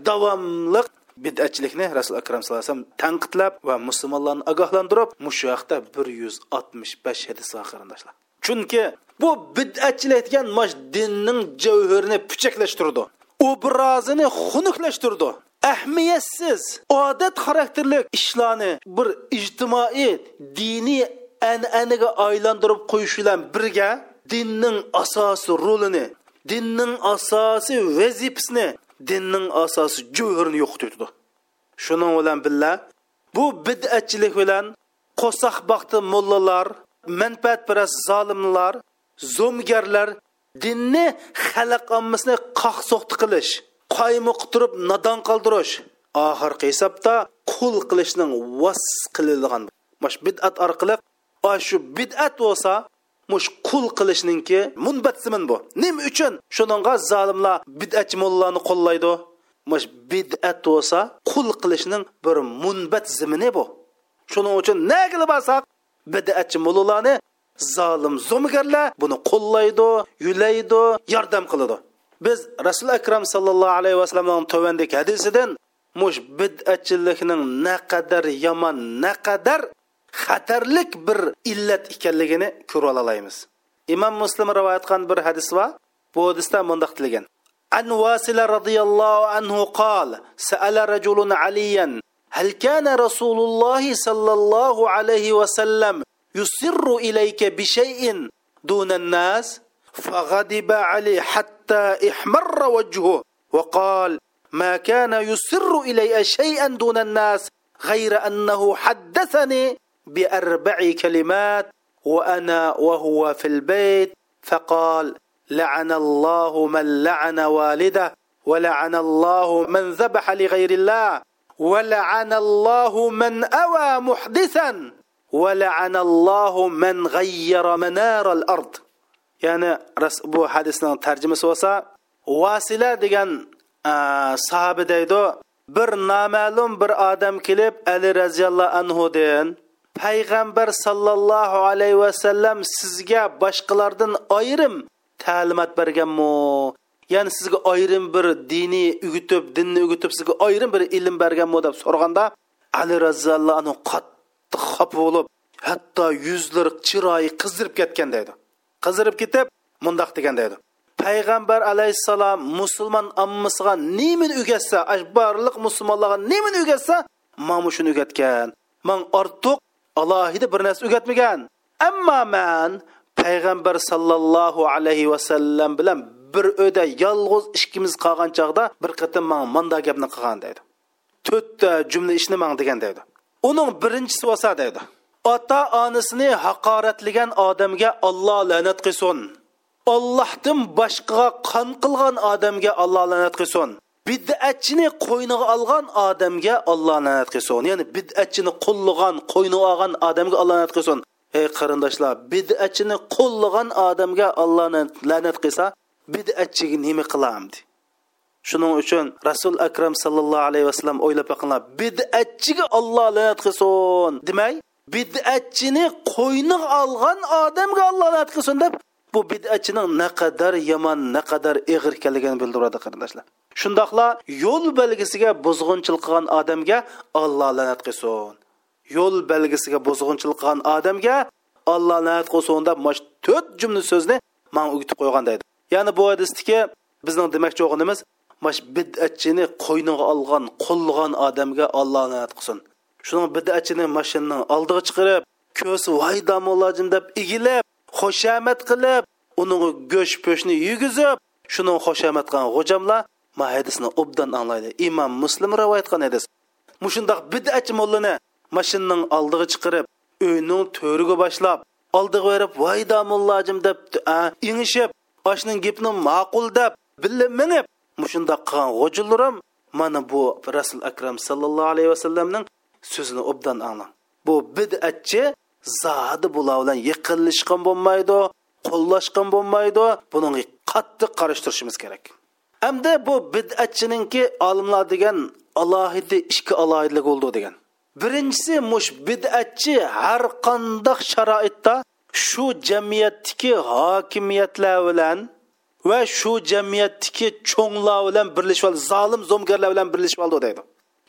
davomli bid'atchilikni rasul akram sallallohu alayhi vasallam tanqidlab va musulmonlarni ogohlantirib mushu haqda bir yuz oltmish besh hadis qarindoshlar chunki bu bid'atchilik degan mash dinning javhirini puchaklashtirdi obrazini xunuklashtirdi ahmiyatsiz odat xarakterli ishlarni bir ijtimoiy diniy an'anaga aylantirib qo'yish bilan birga dinning asosi rolini dinning asosi vazifasini dinning asosi jo'hirini yo'qotdi shuning bilan birga bu bid'atchilik bilan qo'saq baxti mullalar manfaatparast zolimlar zo'mgarlar dinni xalq ommasini qaqso'qti qilish qaymoq nodon qoldirish oxirgi hisobda qul qilishning vas qilingan bid'at orqali shu bid'at bo'lsa mush qul qilishninki munbatsimin bu. Nima uchun shuninga zolimlar bid'atchi mollalarni qo'llaydi? Mush bid'at bo'lsa qul qilishning bir munbat zimini bu. Shuning uchun nagili borsak bid'atchi mollalarni zolim zo'migarlar buni qo'llaydi yulaydi yordam qiladi. Biz rasul akram sallallohu alayhi vasallamning tovandagi hadisidan mush bid'atchilikning naqadar yomon naqadar xatarlik bir illat ekanligini ko'ra olamiz imom muslim rivoyat qilgan bir hadis va bu hadisda mundoq tilgan عن واسل رضي الله عنه قال سأل رجل عليا هل كان رسول الله صلى الله عليه وسلم يسر إليك بشيء دون الناس؟ فغضب عليه حتى احمر وجهه وقال ما كان يسر إلي شيئا دون الناس غير أنه حدثني بأربع كلمات وأنا وهو في البيت فقال لعن الله من لعن والده ولعن الله من ذبح لغير الله ولعن الله من أوى محدثا ولعن الله من غير منار الأرض. يعني bu hadisning tarjimasi bo'lsa vasila degan sahoba deydi bir noma'lum bir odam kelib ali roziyallohu anhudan payg'ambar sollallohu alayhi vasallam sizga boshqalardan ayrim ta'limot berganmi? Ya'ni sizga ayrim bir diniy o'gitib dinni o'gitib sizga ayrim bir ilm berganmi deb so'raganda ali roziyallohu qattiq xafa bo'lib hatto yuzlari chiroyi qizdirib ketgan deydi. Qizdirib ketib mundoq degan deydi. Payg'ambar alayhissalom musulmon ammasiga nimani o'gatsa barliq musulmonlarga nimani o'gatsa mana shuni o'gatgan man ortiq alohida bir narsa o'rgatmagan ammo man payg'ambar sallallohu alayhi vasallam bilan bir o'da yolg'iz ikkimiz qolgan chog'da bir qatim man manda gapni qilgan deydi. To'rtta jumla ishni man degan deydi. Uning birinchisi bo'lsa deydi. Ota onasini haqoratlagan odamga olloh la'nat qilsin. Ollohdan boshqaga qon qilgan odamga olloh la'nat qilsin. Bid'atchini qo'yniga olgan odamga olloh la'nat qilsin. Ya'ni bid'atchini qo'llagan qo'yniga olgan odamga olloh la'nat qilsin. Ey qarindoshlar bid'atchini qo'llagan odamga olloh la'nat qilsa bid'atchiga nima qilamdi shuning uchun rasul akram sallallohu alayhi vasallam o'ylab boqinglar bid'atchiga olloh la'nat qilsin demay bid'atchini qo'yniga olgan odamga olloh la'nat qilsin deb bu bid'atchining naqadar yomon naqadar ig'ir ekanligini bildiradi qarindoshlar. Shundoqla yo'l belgisiga buzg'unchilik qilgan odamga olloh la'nat qilsin. Yo'l belgisiga buzg'unchilik qilgan odamga olloh la'nat qilsin. Deb mana shu to'rt jumla so'zni man o'gitib qo'ygan deydi ya'ni bu hadisdagi bizning demoqchi bo'lganimiz shu bid'atchini qo'yniga olgan qo'llagan odamga olloh la'nat qilsin. Shuning bid'atchini mashinaning oldiga chiqarib ko'si voy damolajim deb egilib xoshamat qilib uning go'sht po'shni yugizib shuning xoshamat qilgan g'ojamlar ma hadisni obdan anglaydi imom muslim rivoyat qilgan hadis. Mushundoq bid'atchi mollani mashinaning oldiga chiqarib uyning to'riga boshlab oldiga berib voy damullajim deb ingishib oshning gapni ma'qul deb billa minib mushunda qilgan g'o'jilarim mana bu rasul akram sallallohu alayhi vasallamning so'zini obdan anglang bu bid'atchi zodi bular bilan yiqilishgan bo'lmaydi qo'llashgan bo'lmaydi. Buning qattiq qarash turishimiz kerak. Hamda bu bid'atchininki olimlar degan alohida ikki alohidlik bo'ldi degan. Birinchisi mush bid'atchi har qandoq sharoitda shu jamiyatdagi hokimiyatlar bilan va shu jamiyatdagi cho'nglar bilan birlashib oldi zolim zo'mgarlar bilan birlashib oldi deydi.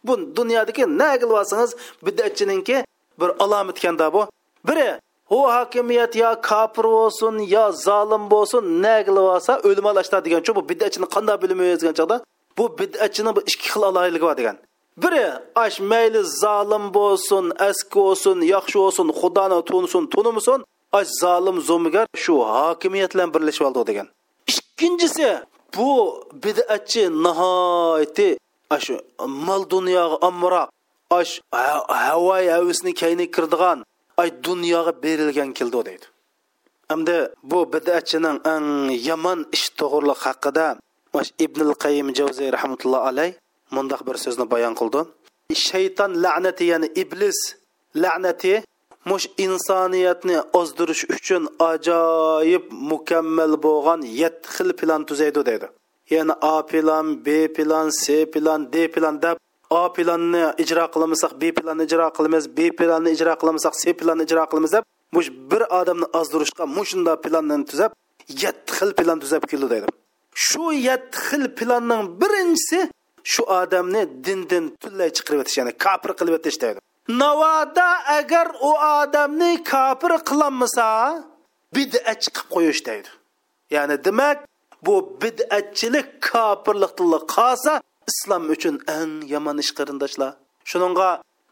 Bu dunyodagi na qilib olsangiz bid'atchininki bir alomatganda bu. Biri u hokimiyat yo kofir bo'lsin yo zolim bo'lsin na qilib olsa o'lim olashda degancha bu bid'atchini qanday bilmaymiz degan chog'da bu bid'atchini ikki xil aloyiligi bor degan. Biri ash mayli zolim bo'lsin aski bo'lsin yaxshi bo'lsin xudoni tunisin tunimasin ash zolim zo'migar shu hokimiyat bilan birlashib oldi degan. Ikkinchisi bu bid'atchi nihoyati shu mol dunyoga omroq ash havoy havisni kayni kirdigan ay dunyoga berilgan keldi deydi. Hamda bu bid'atchining eng yomon ish to'g'riliq haqida ibn qayim javziy rahmatulloh alay mundoq bir so'zni bayon qildi. Shayton la'nati ya'ni iblis la'nati mush insoniyatni ozdirish uchun ajoyib mukammal bo'lgan yetti xil plan tuzaydi deydi. Ya'ni a plan b plan c plan d plan deb a planni ijro qilmasak b planni ijro qilamiz b planni ijro qilmasak c planni ijro qilamiz deb mush bir odamni ozdirishga mushunda planni tuzab yetti xil plan tuzab keldi deydi. Shu yetti xil planning birinchisi shu odamni dindan tunlay chiqarib o'tish ya'ni kofir qilib o'tish deydi. Navoda agar u odamni kofir qilolmasa bid'atchi qilib qo'yish deydi. Ya'ni demak bu bid'atchilik kofirlikdan qolsa islom uchun eng yomon ish qarindoshlar shuninga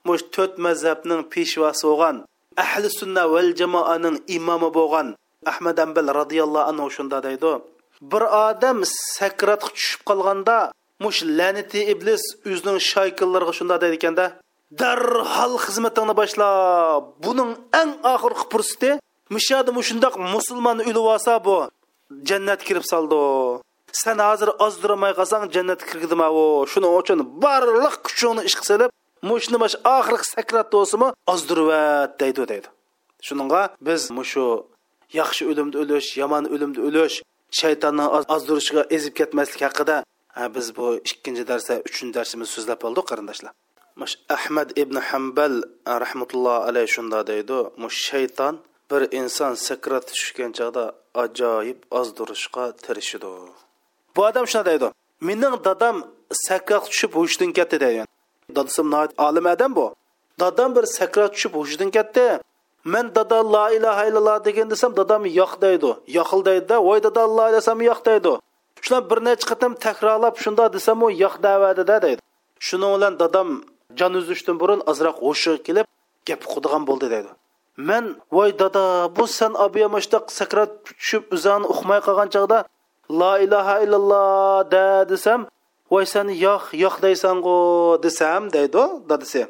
mush to'rt mazhabning peshvosi bo'lgan ahli sunna val jamoaning imomi bo'lgan ahmad ambal roziyallohu anhu shunda deydi. Bir odam sakratga tushib qolganda mush la'nati iblis o'zining shoykillariga shunda deydi ekanda darhol xizmatingni boshla buning eng oxirgi fursati mishada mushundoq musulmon o'lib olsa bu jannat kirib soldi sen hozir ozdirmay qolsang jannatga kirgidimau shuning uchun barliq kuchingni ishga solib mushni mash oxirgi sakrat bo'lsimi ozdirvat deydi deydi. Shuninga biz mushu yaxshi o'limni o'lish yomon o'limni o'lish shaytonning ozdirishiga ezib ketmaslik haqida biz bu ikkinchi darsda uchinchi darsimiz so'zlab oldik qarindoshlar mush ahmad ibn hambal rahmatulloh alayhi shunda deydi mush shayton bir inson sakrat tushgan chog'da ajoyib ozdirishga tirishidi bu odam shunday deydi. Mening dadam sakroq tushib hushidan ketdi deydi dadasi olim odam bu. Dadam bir sakroq tushib hushidan ketdi. Men dada la ilaha illalloh degan desam dadam yo'q deydi. Yo'qil deydida voy dada alloh desam yo'q deydi. Shuna bir necha qatam takrorlab shundoq desam u yo'q davadida deydi. Shuning bilan dadam jon uzishdan burun ozroq hushi kelib gap qildigan bo'ldi deydi. Men voy dada bu san obiyamashda sakrat tushib uzani uqmay qolgan chog'da la ilaha illalloh da desam voy san yo'q yo'q deysangu desam deydi dadasi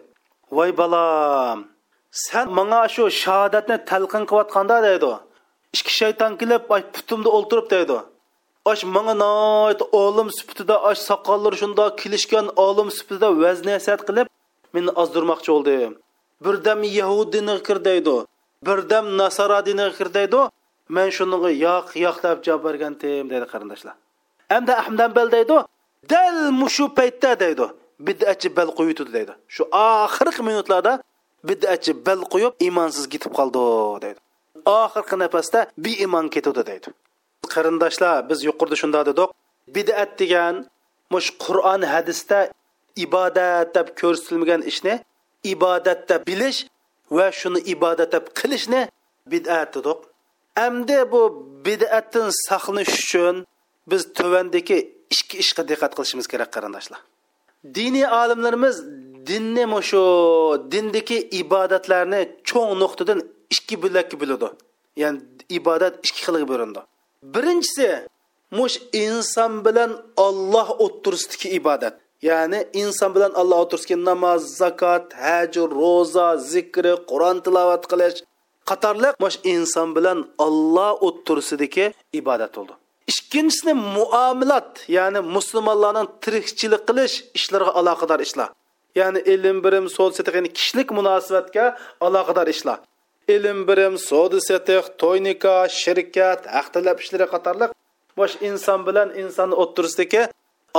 voy balam san manga shu shahodatni talqin qilayotganda deydi ikki shayton kelib putimda o'ltirib deydi osh manga noit olim sifatida osh soqollar shundoq kelishgan olim sifatida vaz qilib meni ozdirmoqchi bo'ldi birdam yahud diniga kir deydi birdam nasara diniga kir deydi man shuniga yo'q yo'q deb javob bergandim deydi qarindoshlar hamda ahmdambal deydi dal mushu paytda deydi bid'atchi bal qo'yitdi deydi shu oxirgi minutlarda bid'atchi bal qo'yib iymonsiz ketib qoldi deydi oxirgi nafasda beiymon ketdi deydi qarindoshlar biz yuqorida shunda dedik bid'at degan mush qur'on hadisda ibodat deb ko'rsatilmagan ishni ibodat deb bilish va shuni ibodat deb qilishni bid'at dedik endi bu bid'atdan saqlanish uchun biz tuvandagi ikki ishga diqqat qilishimiz kerak qarindoshlar diniy olimlarimiz dinni shu dindagi ibodatlarni cho'ng nuqtadan ikki bo'lakka bo'ladi ya'ni ibodat ikki xilga bo'lindi birinchisi mush inson bilan olloh o'ttirsidagi ibodat ya'ni inson bilan alloh o'ttirsidagi namoz zakot haj ro'za zikri qur'on tilovat qilish qatorliq mush inson bilan olloh o'ttirsidagi ibodat bo'ldi. Ikkinchisini muomilat ya'ni musulmonlarning tirikchilik qilish ishlariga aloqador ishlar. Ya'ni ilm birim so'z ya'ni kishilik munosabatga aloqador ishlar. Ilm birim savdo setiq to'y nikoh shirkat haqtilab ishlari qatorliq bosh inson bilan inson o'ttirisidagi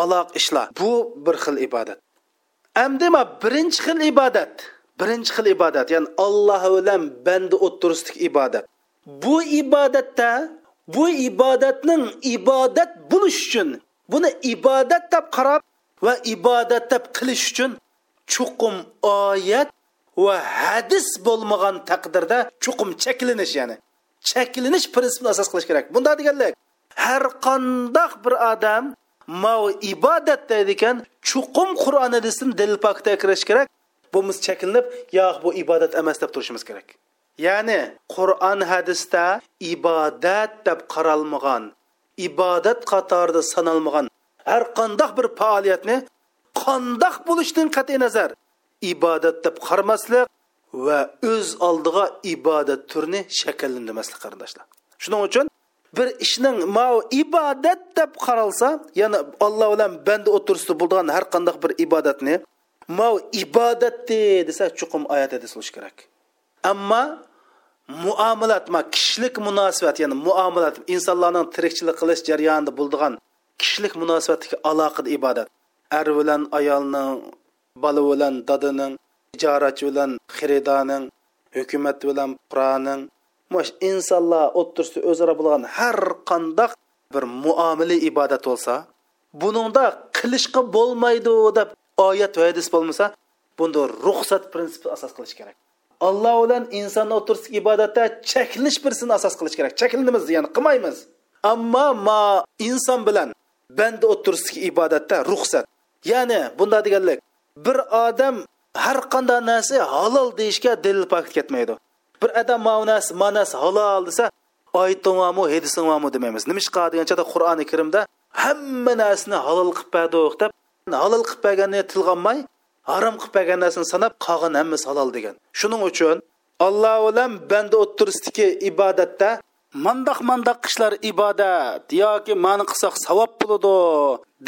aloq ishlar. Bu bir xil ibodat. Amdima birinchi xil ibodat. Birinchi xil ibodat ya'ni alloh bilan banda o'ttirisidagi ibodat. Bu ibodatda bu ibodatning ibodat bo'lish uchun buni ibodat deb qarab va ibodat deb qilish uchun chuqum oyat va hadis bo'lmagan taqdirda chuqum cheklanish ya'ni cheklanish prinsipini asos qilish kerak. Bunda deganlar har qandoq bir odam mau ibodat deydi ekan chuqum qur'on hadisdan dil pokda kirish kerak. Bo'lmasa chekinib yo'q bu ibodat emas deb turishimiz kerak. Ya'ni qur'on hadisda ibodat deb qaralmagan ibodat qatorida sanalmagan har qandoq bir faoliyatni qandoq bo'lishidan qat'iy nazar ibodat deb qaramaslik va o'z oldiga ibodat turini shakllandirmaslik qarindoshlar. Shuning uchun bir ishning mau ibodat deb qaralsa ya'ni alloh bilan banda o'tirsa bo'lgan har qanday bir ibodatni ma ibodatdi desa chuqum oyat hadis bo'lishi kerak. Ammo muomalat ma kishilik munosabat ya'ni muomalat insonlarning tirikchilik qilish jarayonida bo'ldigan kishilik munosabatdagi aloqada ibodat. Er bilan ayolning bola bilan dadaning ijorachi bilan xiridoning hukumat bilan puroning mush insonlar o'ttirsida o'zaro bo'lgan har qandoq bir muomili ibodat bo'lsa buningda qilishga bo'lmaydi deb oyat va hadis bo'lmasa bunda ruxsat prinsipi asos qilish kerak. Alloh bilan insonni o'tirsidagi ibodatda cheklanish birsini asos qilish kerak. Cheklanamiz ya'ni qilmaymiz. Ammo ma inson bilan banda o'tirsidagi ibodatda ruxsat. Ya'ni bunda deganlik bir odam har qanday narsa halol deyishga dil pakt ketmaydi. Bir odam mavnas manas halol desa oytingvamu hedisinvamu demaymiz. Nimishqa deganchada qur'oni karimda hamma narsani halol qilib berdik deb halol qilib berganni tilg'anmay harom qilib bergan narsani sanab qolgan hammasi halol degan. Shuning uchun alloh bilan banda o'ttirisidagi ibodatda mandoq mandoq ishlar ibodat yoki mani qilsak savob bo'ladi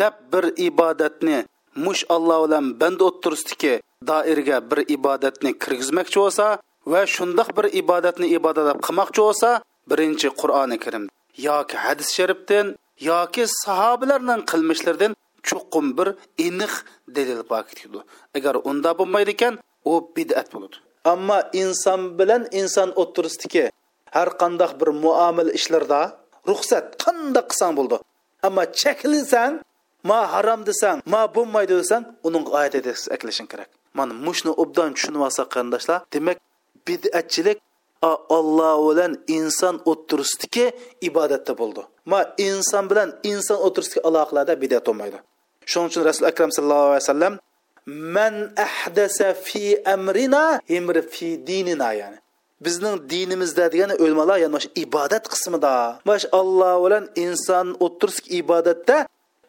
deb bir ibodatni mush alloh bilan banda o'ttirisidagi doirga bir ibodatni kirgizmoqchi bo'lsa va shundoq bir ibodatni ibodat deb qilmoqchi bo'lsa birinchi qur'oni karim yoki hadis sharifdan yoki sahobalarning qilmishlaridan chuqum bir aniq dalil bor agar unda bo'lmaydi ekan u bid'at bo'ladi. Ammo inson bilan inson o'tirisidagi har qandoq bir muomala ishlarda ruxsat qandoq qilsang bo'ldi. Ammo cheklinsang ma harom desang ma bo'lmaydi desang uning oyat aklashing kerak. Mana mushni obdan tushunib olsa qarindoshlar demak bid'atchilik alloh bilan inson o'tirisidagi ibodatda bo'ldi. Ma inson bilan inson o'tirisidagi aloqalarda bid'at bo'lmaydi. Shuning uchun rasul akram sallallohu alayhi vasallam man ahdasa fi amrina himri fi dinina ya'ni. Bizning dinimizda degani o'lmalar ya'ni shu ibodat qismida. Mash alloh bilan inson o'tirisk ibodatda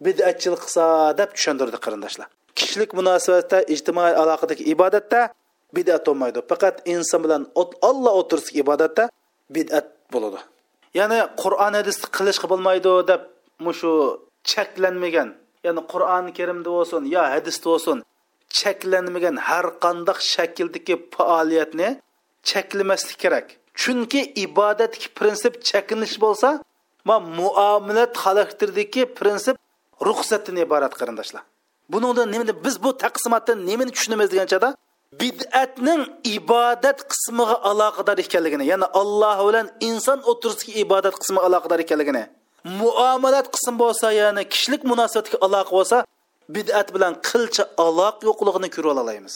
bid'atchilik qilsa deb tushuntirdi qarindoshlar. Kishilik munosabatda ijtimoiy aloqadagi ibodatda bid'at bo'lmaydi. Faqat inson bilan olloh o'tirisk ibodatda bid'at bo'ladi. Ya'ni qur'on hadis qilishga bo'lmaydi deb mushu cheklanmagan ya'ni qur'oni karimda bo'lsin yo hadisda bo'lsin cheklanmagan har qanday shakldagi faoliyatni cheklamaslik kerak. Chunki ibodatki prinsip cheklanish bo'lsa ma muomalat xarakteridagi prinsip ruxsatdan iborat qarindoshlar. Buningdan nimani biz bu taqsimotdan nimani tushunamiz deganchada bid'atning ibodat qismiga aloqador ekanligini ya'ni alloh bilan inson o'tirsidagi ibodat qismiga aloqador ekanligini muomalat qism bo'lsa ya'ni kishilik munosabatga aloqa bo'lsa bid'at bilan qilcha aloq yo'qligini ko'rib olamiz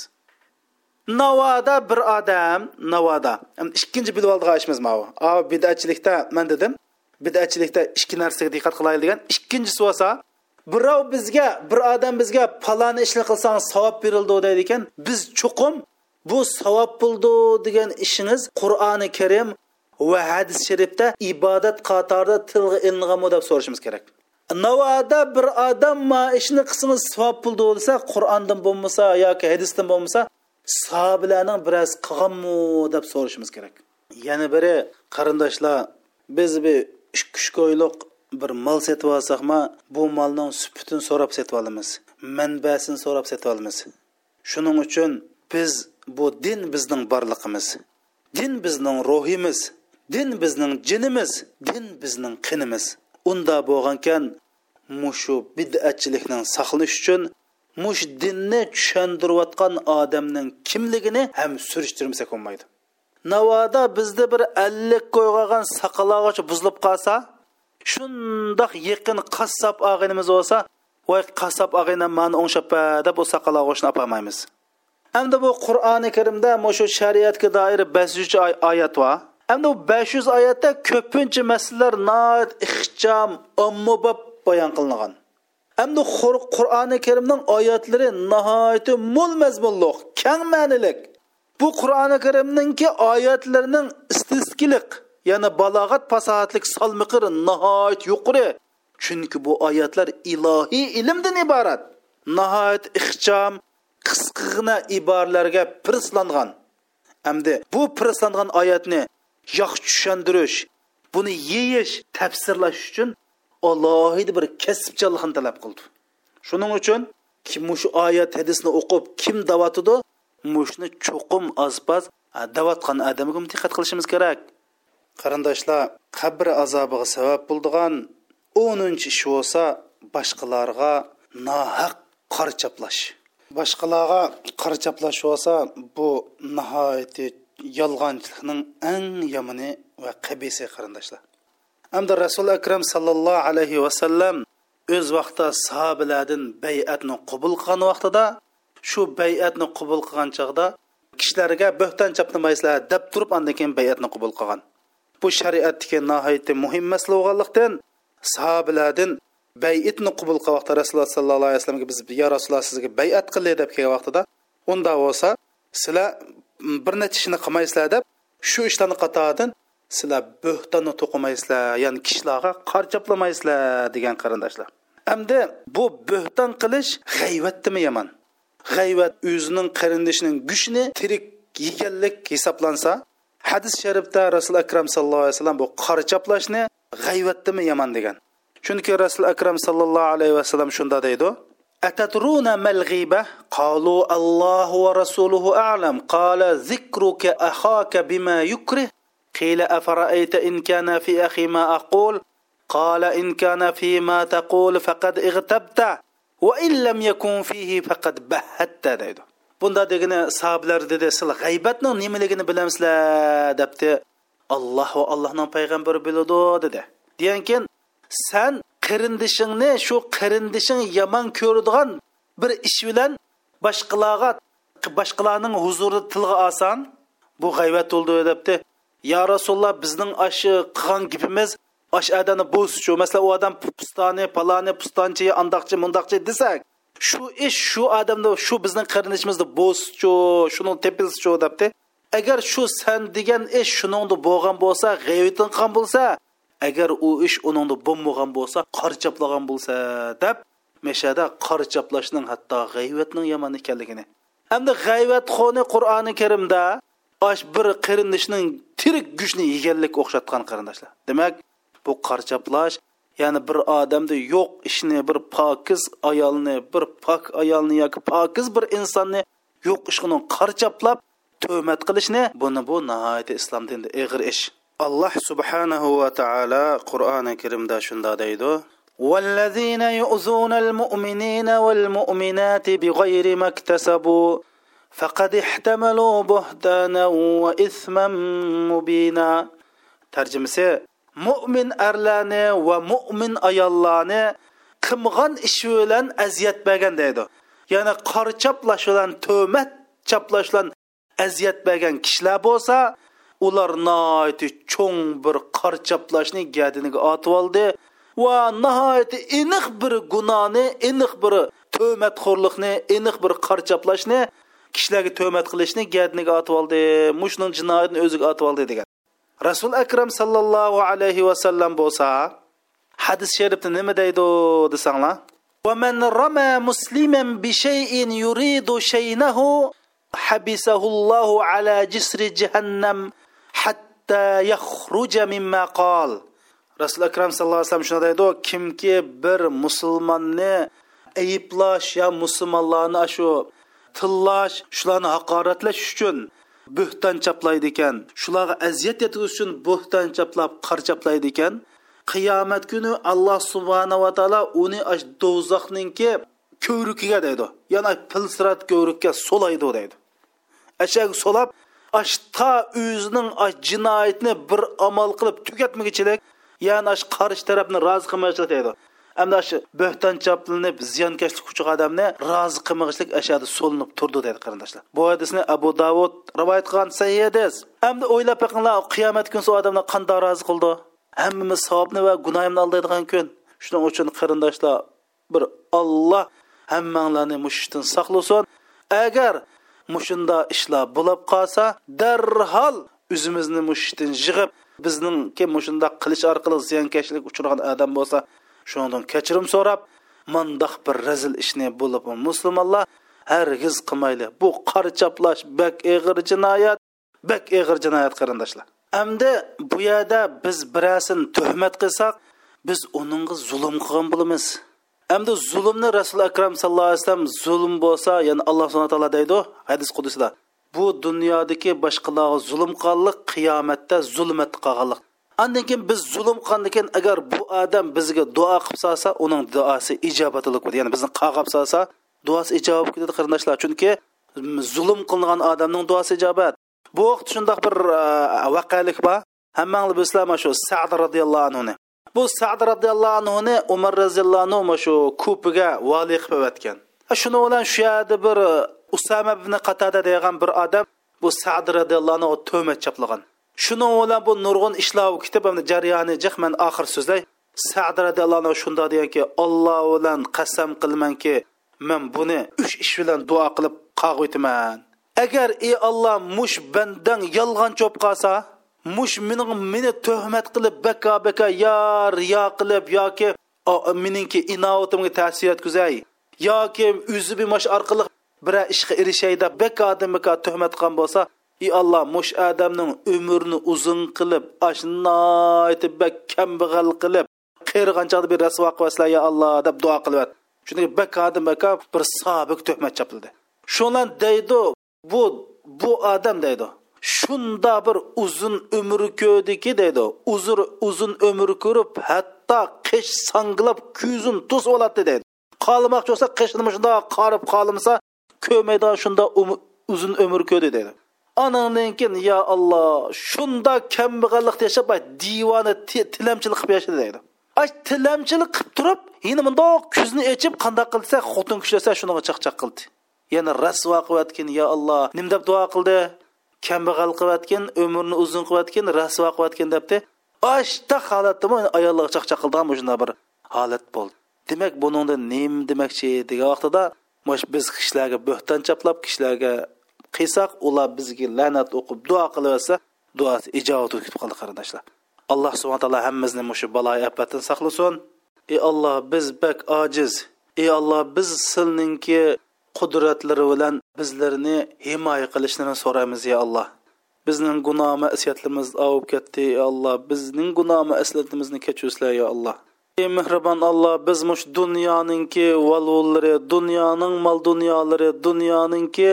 navoda bir odam navoda ikkinchi bilib oldigan ishimiz mana bu bid'atchilikda man dedim bid'atchilikda ikki narsaga diqqat qilaylik degan. Ikkinchisi bo'lsa birov bizga bir odam bizga paloni ishni qilsang savob berildi deydi ekan biz chuqum bu savob bo'ldi degan ishingiz qur'oni karim va hadis sharifda ibodat qatorida tilga ilinganmi deb so'rashimiz kerak. Navoda bir odam ishni qilsangiz savob puldi bo'lsa qur'ondan bo'lmasa yoki hadisdan bo'lmasa sahobalarning biroz qilganmi deb so'rashimiz kerak. Yana biri qarindoshlar biz bir uch ko'yliq bir mol setib olsakmi bu molning suputini so'rab setib olamiz manbasini so'rab setib olamiz. Shuning uchun biz bu din bizning borliqimiz din bizning ruhimiz. Din bizning jinimiz din bizning qinimiz. Unda bo'lgankan mushu bid'atchilikning saqlanish uchun mush dinni tushuntirayotgan odamning kimligini ham surishtirmasak bo'lmaydi. Navoda bizda bir ellik qo'ygan saqalog'ich buzilib qolsa shundoq yaqin qassob og'inimiz bo'lsa voy qassob og'ina mani o'ngshab deb bu saqalog'ichni ololmaymiz endi bu qur'oni karimda shu shariatga doir yuz oyat bor hamda bu besh yuz oyatda ko'pincha masalalar ixcham ommabop bayon qilingan. Hamda qur'oni karimning oyatlari nihoyatda mo'l mazmunliq kang ma'nilik. Bu qur'oni karimninki oyatlarining istiskilik ya'ni balog'at fasohatlik salmiqir nihoyat yuqori. Chunki bu oyatlar ilohiy ilmdan iborat nihoyat ixcham qisqagina iboralarga pirslangan. Hamda bu pirslangan oyatni yaxshi tushuntirish buni yeyish tafsirlash uchun alohida bir kasbchanlikni talab qildi shuning uchun kim shu oyat hadisni o'qib kim davatidi mushni cho'qim ozpaz davatgan odamga diqqat qilishimiz kerak qarindoshlar qabr azobiga sabab bo'ldigan o'ninchi ish bo'lsa boshqalarga nohaq qarchaplash boshqalarga qarchaplash bo'lsa bu nihoyatda yolg'onchilikning eng yomoni va qabisi qarindoshlar. Hamda rasuli akram sallallohu alayhi vasallam o'z vaqtida sahobalardan bay'atni qabul qilgan vaqtida shu bay'atni qabul qilgan chog'da kishilarga bo'hton chapnamaysizlar deb turib andan keyin bay'atni qabul qilgan. Bu shariatdagi nihoyatda muhim masala bo'lganlikdan sahobalardan bay'atni qabul qilgan vaqtda rasululloh sollallohu alayhi vasallamga biz yo rasululloh sizga bay'at qildi deb kelgan vaqtida unda bo'lsa sizlar bir necha ishni qilmaysizlar deb shu ishlarni qatoridan sizlar bo'htonni to'qimaysizlar ya'ni kishilarga qarchaplamaysizlar degan qarindoshlar. Hamda bu bo'hton qilish g'ayvatdimi yomon g'ayvat o'zining qarindoshining gushini tirik yeganlik hisoblansa hadis sharifda rasul akram sallallohu alayhi vasallam bu qarchaplashni g'ayvatdimi yomon degan. Chunki rasul akram sallallohu alayhi vasallam shunda deydi أتدرون ما الغيبة؟ قالوا الله ورسوله أعلم. قال ذكرك أخاك بما يكره. قيل أفرأيت إن كان في أخي ما أقول؟ قال إن كان في ما تقول فقد اغتبت وإن لم يكن فيه فقد بهت bunda degani sahoblar dedi sizlar g'aybatni nimaligini bilamizlar debdi olloh va allohning payg'ambari biladi dedi deyankin san qarindishingni shu qarindishing yomon ko'radigan bir ish bilan boshqalarga boshqalarning huzurida tilga olsan bu g'aybat bo'ldi debdi. Ya rasululloh bizning ashi qilgan gapimiz ash adani bo'zchu masalan u odam pustoni paloni pustonchi andoqchi mundoqchi desak shu ish shu odamni shu bizning qarindishimizni bo'zchu shuni tepilschu debdi. Agar shu san degan ish shuningda bo'lgan bo'lsa g'ayvatin qilgan bo'lsa agar u ish uningda bo'lmagan bo'lsa qarchaplagan bo'lsa deb mashada qarchaplashning hatto g'ayvatning yomon ekanligini hamda g'ayvat xoni qur'oni karimda osh bir qarindishning tirik go'shtni yeganlik o'xshatgan qarindoshlar demak bu qarchaplash ya'ni bir odamda yo'q ishni bir pokiz ayolni bir pok ayolni yoki pokiz bir insonni yo'q ishini qarchaplab tuhmat qilishni buni bu nihoyatda islom dinida ig'ir ish الله سبحانه وتعالى ta'ala Qur'an-ı Kerim'de şunda deydi. والذين يؤذون المؤمنين والمؤمنات بغير ما اكتسبوا فقد احتملوا بهتانا وإثما مبينا. ترجمة مؤمن أرلاني ومؤمن أيالاني كمغان إشولان أزيت بغن ديدو يعني قار چاپلاشولان تومت چاپلاشولان أزيت بغن. كشلا بوسا ular nihoyatda cho'ng bir qor chaplashni gadiniga otib oldi va nihoyatda aniq bir gunohni aniq bir to'matxo'rlikni aniq bir qor chaplashni kishilarga tuhmat qilishni gadniga otib oldi mushning jinoyatini o'ziga otib oldi degan rasul akram sallallohu alayhi vasallam bo'lsa hadis sharifda nima deydi desanglar ومن رمى مسلما بشيء يريد شينه حبسه الله على جسر جهنم hatta yahruja mimma qol rasul akram sallallohu alayhi vasallam shunday deydi kimki bir musulmonni ayiblash ya musulmonlarni shu tillash shularni haqoratlash uchun buhtan chaplaydi ekan shularga aziyat yetkazish uchun buhtan chaplab qar chaplaydi ekan. Qiyomat kuni alloh subhanava taolo uni do'zaxninki ko'rikiga deydi. Ya'ni pilsirat ko'rikka so'laydi deydi. Ashag so'lab ta o'zining jinoyatni bir amal qilib tugatmagichilik ya'ni ash qarshi tarafni rozi qilmoqchilik deydi. Hamda shu bo'hton choplinib ziyonkashlik uchun odamni rozi qilmag'ishlik ashada so'linib turdi deydi qarindoshlar. Bu hadisni abu davud rivoyat qilgan sahih hadis hamda o'ylab boqinglar qiyomat kunsi odamlar qanday rozi qildi? Hammamiz savobni va gunohimni aldaydigan kun. Shuning uchun qarindoshlar bir olloh hammanglarni mushishdan saqlasin. Agar мұшында ішла бұлап қалса дәрхал үзімізні мұшыштен жығып біздіңке мұшында қылыш арқылы зиянкешілік ұшырған адам болса шоңдың кешірім сұрап мындақ бір рәзіл ішіне болып мұсылманлар әргіз қылмайлы бұл қарчаплаш бәк егір жинаят бәк егір жинаят қарындашлар әмді бұ біз бірәсін tuhmat qilsak біз uningga зұлым qilgan bo'lamiz hamda zulmni rasuli akram sallallohu alayhi vasallam zulm bo'lsa ya'ni alloh subhana taolo deydi hadis qudusida. Bu dunyodagi boshqalarga zulm qilganlik qiyomatda zulmat qilganlik andan keyin biz zulm qilgandan agar bu odam bizga duo qilib solsa uning duosi ijobatlik bo'ladi ya'ni bizni qag'ab solsa duosi ijobat ketadi qarindoshlar. Chunki zulm qilingan odamning duosi ijobat. Bu vaqt shundoq bir voqealik bor. Hammanglar bilasizlar mana shu sad roziyallohu anhuni bu sad roziyallohu anhuni umar roziyallohu anhu mana shu kupiga vali qilib o'tgan shuni bilan shu yerda bir e, usama ibn qatada degan bir odam bu sad roziyallohu anhu tuhmat chaplagan. Shuni bilan bu nurg'un ishlar ketib jarayoni jiq man oxir so'zlay. Sad roziyallohu anhu shunda deganki olloh bilan qasam qilmanki men buni uch ish bilan duo qilib qag'oytiman agar ey olloh mush bandang yolg'on cho'p qolsa mush meni meni tuhmat qilib baka baka yo riyo qilib yoki meningki inovatimga ta'sir yetkazay yoki o'zi bimash orqali bir ishga erishay deb baka baka tuhmat qilgan bo'lsa ey alloh mush odamning umrini uzun qilib ashnoyti bak kambag'al qilib qirg'anchada bir rasvo qilsizlar ya alloh deb duo qilyapti chunki bakadan baka bir sobiq tuhmat chopildi shundan deydi bu bu odam deydi. Shunda bir uzun umr ko'rdiki deydi uzr uzun umr ko'rib hatto qish sanglab ko'zin tuz oladi deydi qolmoqchi bo'lsa qishni shunda qorib qolmasa ko'maydi shunda um-, uzun umr ko'rdi deydi anandan keyin yo alloh shunda kambag'allikda yashab divona tilamchilik qilib yashadi deydi tilamchilik qilib turib yana bundoq ko'zni ochib qandoq qilsa xotin kuchlasa shunaqa chaqchaq qildi. Yana rasvo qilayotgan yo alloh nim deb duo qildi? Kambag'al qilayotgan umrni uzun qilayotgan rasvo qilayotgan debdi. Ashta holatda ayollar chaqchaq qildigan shunday bir holat bo'ldi. Demak buningda nim demoqchi degan vaqtida biz kishilarga bo'xton chaplab kishilarga qilsak ular bizga la'nat o'qib duo qilaversa duosi ijobat ketib qoldi qarindoshlar. Alloh subhana taolo hammamizni mushu balo afatdan saqlasin. Ey olloh biz bak ojiz. Ey olloh biz silninki qudratlari bilan bizlarni himoya qilishlarini so'raymiz ya alloh. Bizning gunoh masiyatlarimiz ovib ketdi ya alloh. Bizning gunoh masiyatimizni kechirsinlar ya alloh. Ey mehribon alloh biz mush dunyoninki valvullari dunyoning mol dunyolari dunyoninki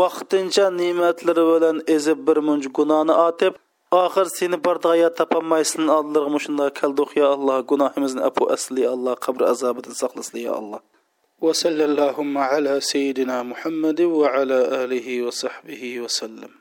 vaqtincha ne'matlari bilan ezib bir munch gunohni otib oxir seni bardoya topolmaysin oldilariga shunday keldik ya alloh. Gunohimizni apu asli alloh qabr azobidan saqlasin ya alloh. وصلى اللهم على سيدنا محمد وعلى آله وصحبه وسلم.